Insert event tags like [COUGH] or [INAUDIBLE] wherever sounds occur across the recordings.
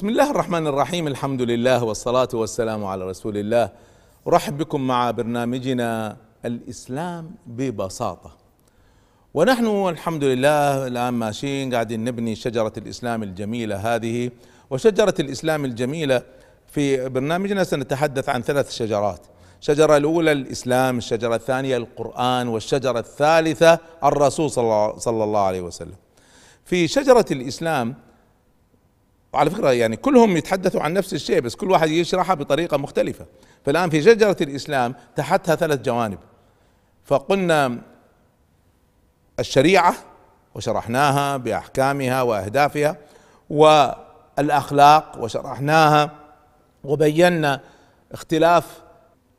بسم الله الرحمن الرحيم الحمد لله والصلاة والسلام على رسول الله أرحب بكم مع برنامجنا الإسلام ببساطة ونحن الحمد لله الآن ماشيين قاعدين نبني شجرة الإسلام الجميلة هذه وشجرة الإسلام الجميلة في برنامجنا سنتحدث عن ثلاث شجرات الشجرة الأولى الإسلام الشجرة الثانية القرآن والشجرة الثالثة الرسول صلى الله عليه وسلم في شجرة الإسلام وعلى فكرة يعني كلهم يتحدثوا عن نفس الشيء بس كل واحد يشرحها بطريقة مختلفة. فالآن في شجرة الإسلام تحتها ثلاث جوانب. فقلنا الشريعة وشرحناها بأحكامها وأهدافها والأخلاق وشرحناها وبينا اختلاف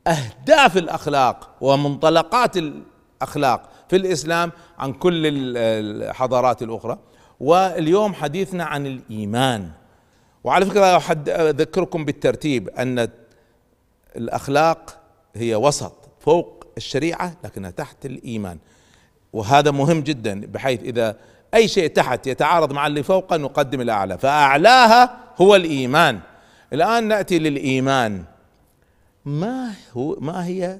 أهداف الأخلاق ومنطلقات الأخلاق في الإسلام عن كل الحضارات الأخرى. واليوم حديثنا عن الإيمان. وعلى فكرة أحد أذكركم بالترتيب أن الأخلاق هي وسط فوق الشريعة لكنها تحت الإيمان. وهذا مهم جدا بحيث إذا أي شيء تحت يتعارض مع اللي فوقه نقدم الأعلى فأعلاها هو الإيمان. الآن نأتي للإيمان. ما هو ما هي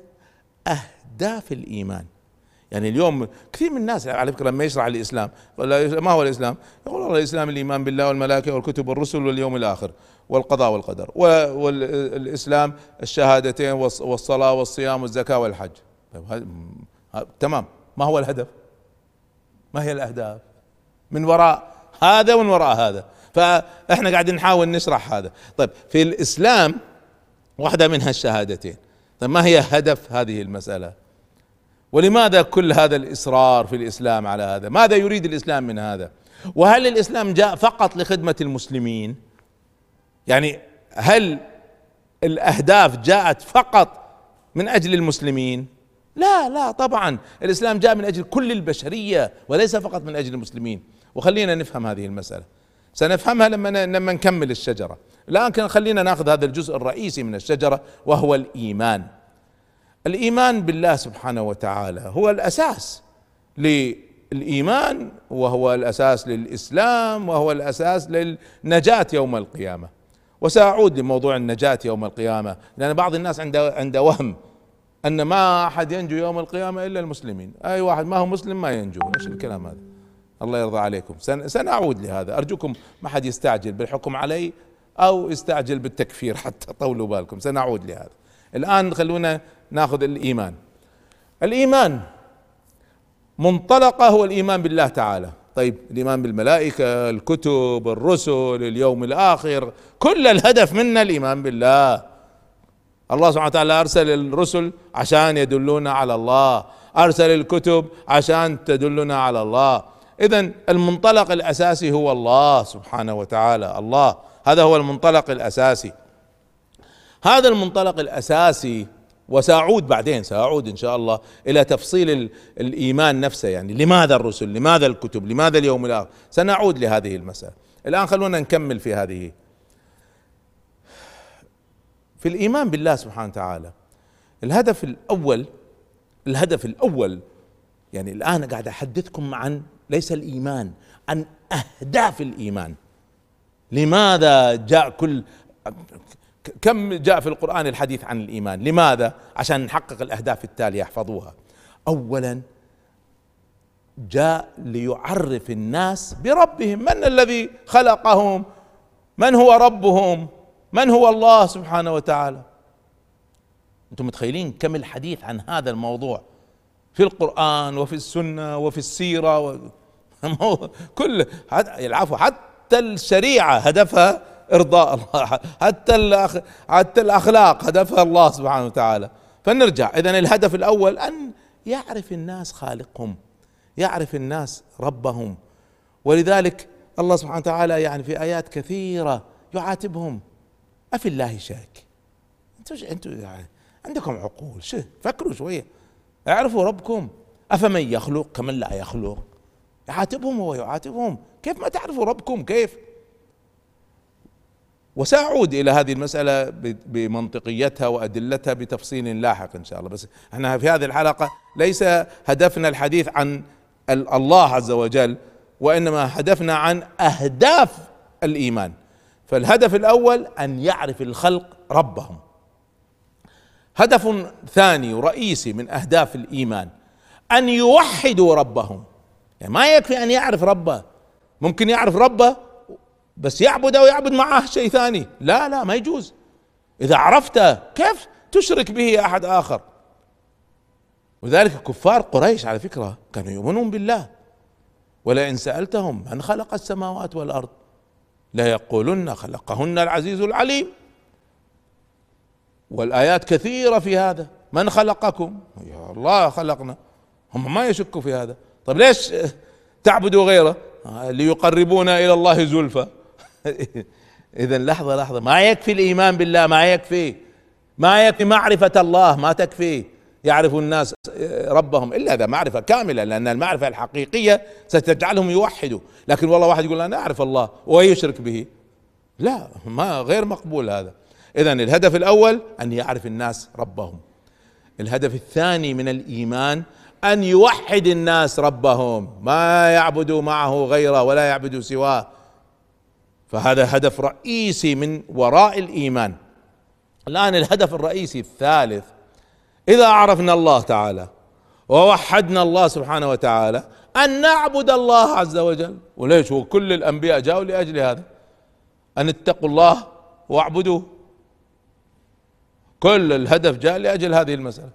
أهداف الإيمان؟ يعني اليوم كثير من الناس على فكرة لما يشرح الإسلام ما هو الإسلام؟ يقول والله الإسلام الإيمان بالله والملائكة والكتب والرسل واليوم الآخر والقضاء والقدر والاسلام الشهادتين والصلاة والصيام والزكاة والحج طيب تمام ما هو الهدف؟ ما هي الأهداف؟ من وراء هذا ومن وراء هذا فإحنا قاعدين نحاول نشرح هذا طيب في الإسلام واحدة منها الشهادتين طيب ما هي هدف هذه المسألة؟ ولماذا كل هذا الإصرار في الإسلام على هذا؟ ماذا يريد الإسلام من هذا؟ وهل الإسلام جاء فقط لخدمة المسلمين؟ يعني هل الأهداف جاءت فقط من أجل المسلمين؟ لا لا طبعا الإسلام جاء من أجل كل البشرية وليس فقط من أجل المسلمين وخلينا نفهم هذه المسألة سنفهمها لما لما نكمل الشجرة الآن خلينا ناخذ هذا الجزء الرئيسي من الشجرة وهو الإيمان الإيمان بالله سبحانه وتعالى هو الأساس للإيمان وهو الأساس للإسلام وهو الأساس للنجاة يوم القيامة. وسأعود لموضوع النجاة يوم القيامة لأن بعض الناس عنده عنده وهم أن ما أحد ينجو يوم القيامة إلا المسلمين. أي واحد ما هو مسلم ما ينجو إيش الكلام هذا؟ الله يرضى عليكم. سنعود لهذا. أرجوكم ما حد يستعجل بالحكم علي أو يستعجل بالتكفير [LAUGHS] حتى طولوا بالكم. سنعود لهذا. الآن خلونا ناخذ الإيمان. الإيمان منطلقة هو الإيمان بالله تعالى. طيب الإيمان بالملائكة الكتب الرسل اليوم الآخر كل الهدف منا الإيمان بالله. الله سبحانه وتعالى أرسل الرسل عشان يدلونا على الله. أرسل الكتب عشان تدلنا على الله. اذا المنطلق الأساسي هو الله سبحانه وتعالى. الله هذا هو المنطلق الأساسي. هذا المنطلق الأساسي وسأعود بعدين سأعود إن شاء الله إلى تفصيل الإيمان نفسه يعني. لماذا الرسل؟ لماذا الكتب؟ لماذا اليوم الآخر؟ سنعود لهذه المسألة. الآن خلونا نكمل في هذه. في الإيمان بالله سبحانه وتعالى الهدف الأول الهدف الأول يعني الآن قاعد أحدثكم عن ليس الإيمان عن أهداف الإيمان. لماذا جاء كل كم جاء في القرآن الحديث عن الإيمان؟ لماذا؟ عشان نحقق الأهداف التالية احفظوها أولا جاء ليعرف الناس بربهم. من الذي خلقهم؟ من هو ربهم؟ من هو الله سبحانه وتعالى؟ أنتم متخيلين كم الحديث عن هذا الموضوع؟ في القرآن وفي السنة وفي السيرة و... [LAUGHS] كل العفو حتى الشريعة هدفها إرضاء الله. حتى. حتى الأخلاق هدفها الله سبحانه وتعالى. فنرجع اذا الهدف الأول أن يعرف الناس خالقهم. يعرف الناس ربهم. ولذلك الله سبحانه وتعالى يعني في آيات كثيرة يعاتبهم. أفي الله شاك؟ أنتم أنتم يعني عندكم عقول. شو فكروا شوية. اعرفوا ربكم. أفمن يخلق كمن لا يخلق؟ يعاتبهم هو يعاتبهم. كيف ما تعرفوا ربكم؟ كيف؟ وسأعود إلى هذه المسألة بمنطقيتها وأدلتها بتفصيل لاحق إن شاء الله. بس إحنا في هذه الحلقة ليس هدفنا الحديث عن الله عز وجل وإنما هدفنا عن أهداف الإيمان. فالهدف الأول أن يعرف الخلق ربهم. هدف ثاني ورئيسي من أهداف الإيمان أن يوحدوا ربهم. يعني ما يكفي أن يعرف ربه. ممكن يعرف ربه بس يعبده ويعبد معه شيء ثاني. لا لا ما يجوز. إذا عرفته كيف تشرك به أحد آخر. وذلك كفار قريش على فكرة كانوا يؤمنون بالله. ولئن سألتهم من خلق السماوات والأرض لا يقولن خلقهن العزيز العليم. والآيات كثيرة في هذا. من خلقكم؟ يا الله خلقنا. هم ما يشكوا في هذا. طيب ليش تعبدوا غيره؟ ليقربونا إلى الله زلفى. اذا لحظة لحظة. ما يكفي الإيمان بالله ما يكفي. ما يكفي معرفة الله ما تكفي. يعرف الناس ربهم. إلا إذا معرفة كاملة لأن المعرفة الحقيقية ستجعلهم يوحدوا. لكن والله واحد يقول أنا أعرف الله ويشرك به. لا ما غير مقبول هذا. اذا الهدف الأول أن يعرف الناس ربهم. الهدف الثاني من الإيمان أن يوحد الناس ربهم. ما يعبدوا معه غيره ولا يعبدوا سواه. فهذا هدف رئيسي من وراء الإيمان. الآن الهدف الرئيسي الثالث إذا عرفنا الله تعالى ووحدنا الله سبحانه وتعالى أن نعبد الله عز وجل. وليش؟ هو كل الأنبياء جاءوا لأجل هذا. أن اتقوا الله واعبدوه. كل الهدف جاء لأجل هذه المسألة.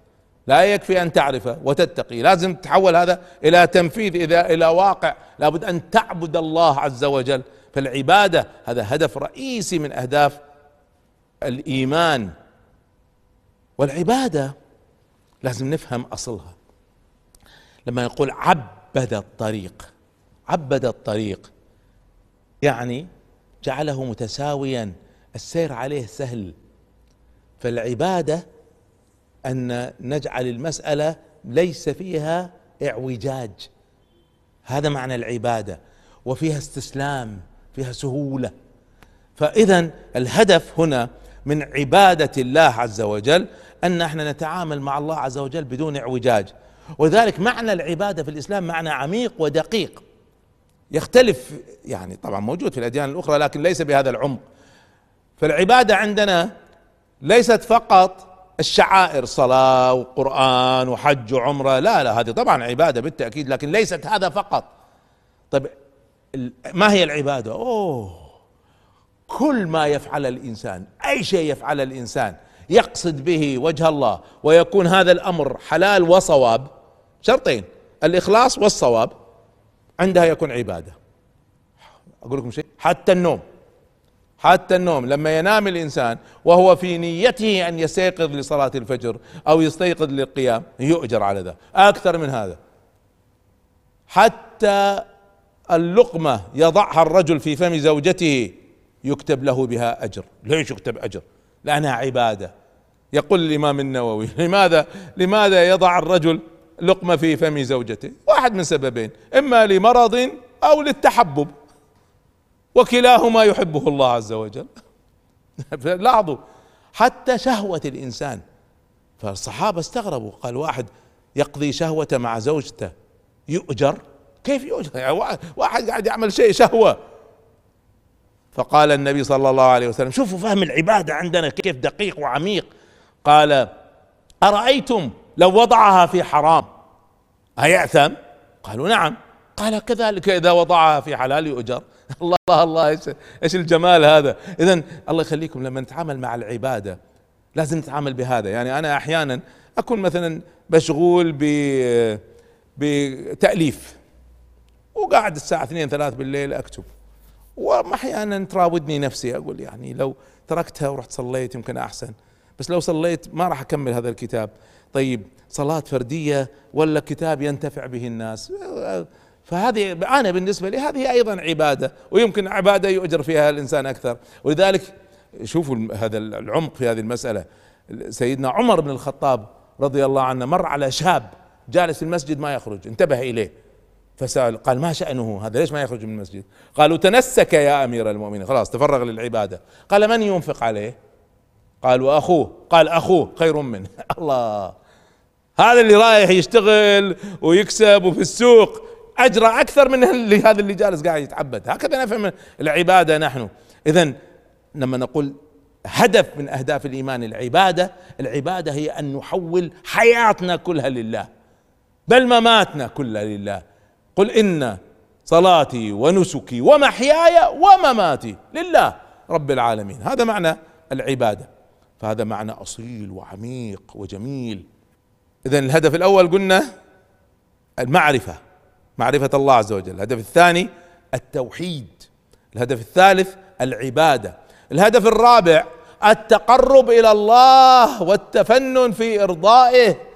لا يكفي أن تعرفه وتتقي. لازم تحول هذا إلى تنفيذ إذا إلى واقع. لابد أن تعبد الله عز وجل. فالعبادة هذا هدف رئيسي من أهداف الإيمان. والعبادة لازم نفهم أصلها. لما يقول عبد الطريق عبد الطريق يعني جعله متساويا السير عليه سهل. فالعبادة أن نجعل المسألة ليس فيها اعوجاج. هذا معنى العبادة. وفيها استسلام. فيها سهولة. فاذا الهدف هنا من عبادة الله عز وجل أن إحنا نتعامل مع الله عز وجل بدون اعوجاج. ولذلك معنى العبادة في الإسلام معنى عميق ودقيق. يختلف يعني طبعا موجود في الأديان الأخرى لكن ليس بهذا العمق. فالعبادة عندنا ليست فقط الشعائر صلاة وقرآن وحج وعمرة لا لا هذه طبعا عبادة بالتأكيد لكن ليست هذا فقط. طيب ما هي العبادة؟ أوه. كل ما يفعل الإنسان أي شيء يفعل الإنسان يقصد به وجه الله ويكون هذا الأمر حلال وصواب شرطين الإخلاص والصواب عندها يكون عبادة. أقول لكم شيء حتى النوم حتى النوم لما ينام الإنسان وهو في نيته أن يستيقظ لصلاة الفجر أو يستيقظ للقيام يؤجر على ذا أكثر من هذا. حتى اللقمة يضعها الرجل في فم زوجته يكتب له بها أجر. ليش يكتب أجر؟ لأنها عبادة. يقول الإمام النووي لماذا؟ لماذا يضع الرجل لقمة في فم زوجته؟ واحد من سببين إما لمرض أو للتحبب. وكلاهما يحبه الله عز وجل. [LAUGHS] لاحظوا حتى شهوة الإنسان. فالصحابة استغربوا قال واحد يقضي شهوته مع زوجته يؤجر؟ كيف يؤجر يعني واحد قاعد يعمل شيء شهوة. فقال النبي صلى الله عليه وسلم شوفوا فهم العبادة عندنا كيف دقيق وعميق. قال أرأيتم لو وضعها في حرام؟ أيأثم قالوا نعم. قال كذلك إذا وضعها في حلال يؤجر. [LAUGHS] الله الله إيش إيش الجمال هذا؟ اذا الله يخليكم لما نتعامل مع العبادة لازم نتعامل بهذا. يعني أنا أحيانا أكون مثلا مشغول ب بتأليف. وقاعد الساعة 2 3 بالليل أكتب. واحيانا تراودني نفسي أقول يعني لو تركتها ورحت صليت يمكن أحسن. بس لو صليت ما راح أكمل هذا الكتاب. طيب صلاة فردية ولا كتاب ينتفع به الناس؟ فهذه أنا بالنسبة لي هذه أيضا عبادة ويمكن عبادة يؤجر فيها الإنسان أكثر. ولذلك شوفوا هذا العمق في هذه المسألة. سيدنا عمر بن الخطاب رضي الله عنه مر على شاب جالس في المسجد ما يخرج انتبه إليه. فسأل قال ما شأنه؟ هذا ليش ما يخرج من المسجد؟ قالوا تنسك يا أمير المؤمنين. خلاص تفرغ للعبادة. قال من ينفق عليه؟ قال وأخوه قال أخوه خير منه. [LAUGHS] الله. هذا اللي رايح يشتغل ويكسب وفي السوق. اجرى أكثر من اللي هذا اللي جالس قاعد يتعبد. هكذا نفهم العبادة نحن. اذا لما نقول هدف من أهداف الإيمان العبادة العبادة هي أن نحول حياتنا كلها لله. بل مماتنا كلها لله. قل ان صلاتي ونسكي ومحياي ومماتي لله رب العالمين. هذا معنى العبادة. فهذا معنى أصيل وعميق وجميل. اذا الهدف الأول قلنا المعرفة معرفة الله عز وجل. الهدف الثاني التوحيد. الهدف الثالث العبادة. الهدف الرابع التقرب إلى الله والتفنن في إرضائه.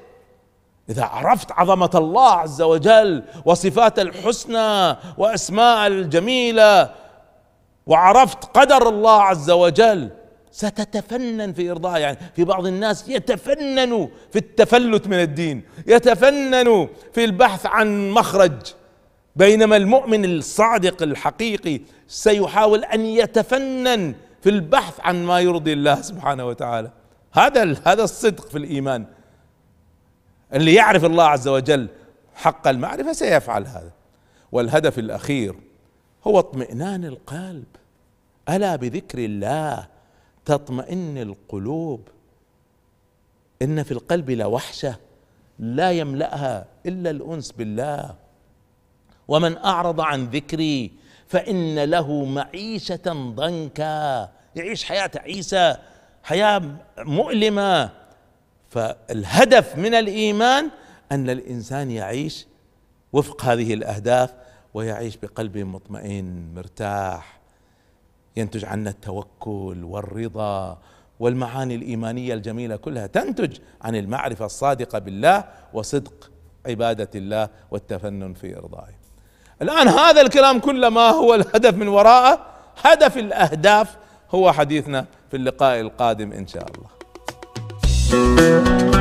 إذا عرفت عظمة الله عز وجل وصفات الحسنى وأسماء الجميلة وعرفت قدر الله عز وجل ستتفنن في إرضاء يعني في بعض الناس يتفنن في التفلت من الدين يتفنن في البحث عن مخرج. بينما المؤمن الصادق الحقيقي سيحاول أن يتفنن في البحث عن ما يرضي الله سبحانه وتعالى. هذا هذا الصدق في الإيمان. اللي يعرف الله عز وجل حق المعرفة سيفعل هذا. والهدف الأخير هو اطمئنان القلب. ألا بذكر الله تطمئن القلوب؟ إن في القلب لوحشة لا يملأها إلا الأنس بالله. ومن أعرض عن ذكري فإن له معيشة ضنكا. يعيش حياة عيسى حياة مؤلمة. فالهدف من الإيمان أن الإنسان يعيش وفق هذه الأهداف ويعيش بقلب مطمئن مرتاح ينتج عنه التوكل والرضا والمعاني الإيمانية الجميلة كلها تنتج عن المعرفة الصادقة بالله وصدق عبادة الله والتفنن في إرضائه. الآن هذا الكلام كله ما هو الهدف من وراءه؟ هدف الأهداف هو حديثنا في اللقاء القادم إن شاء الله. Música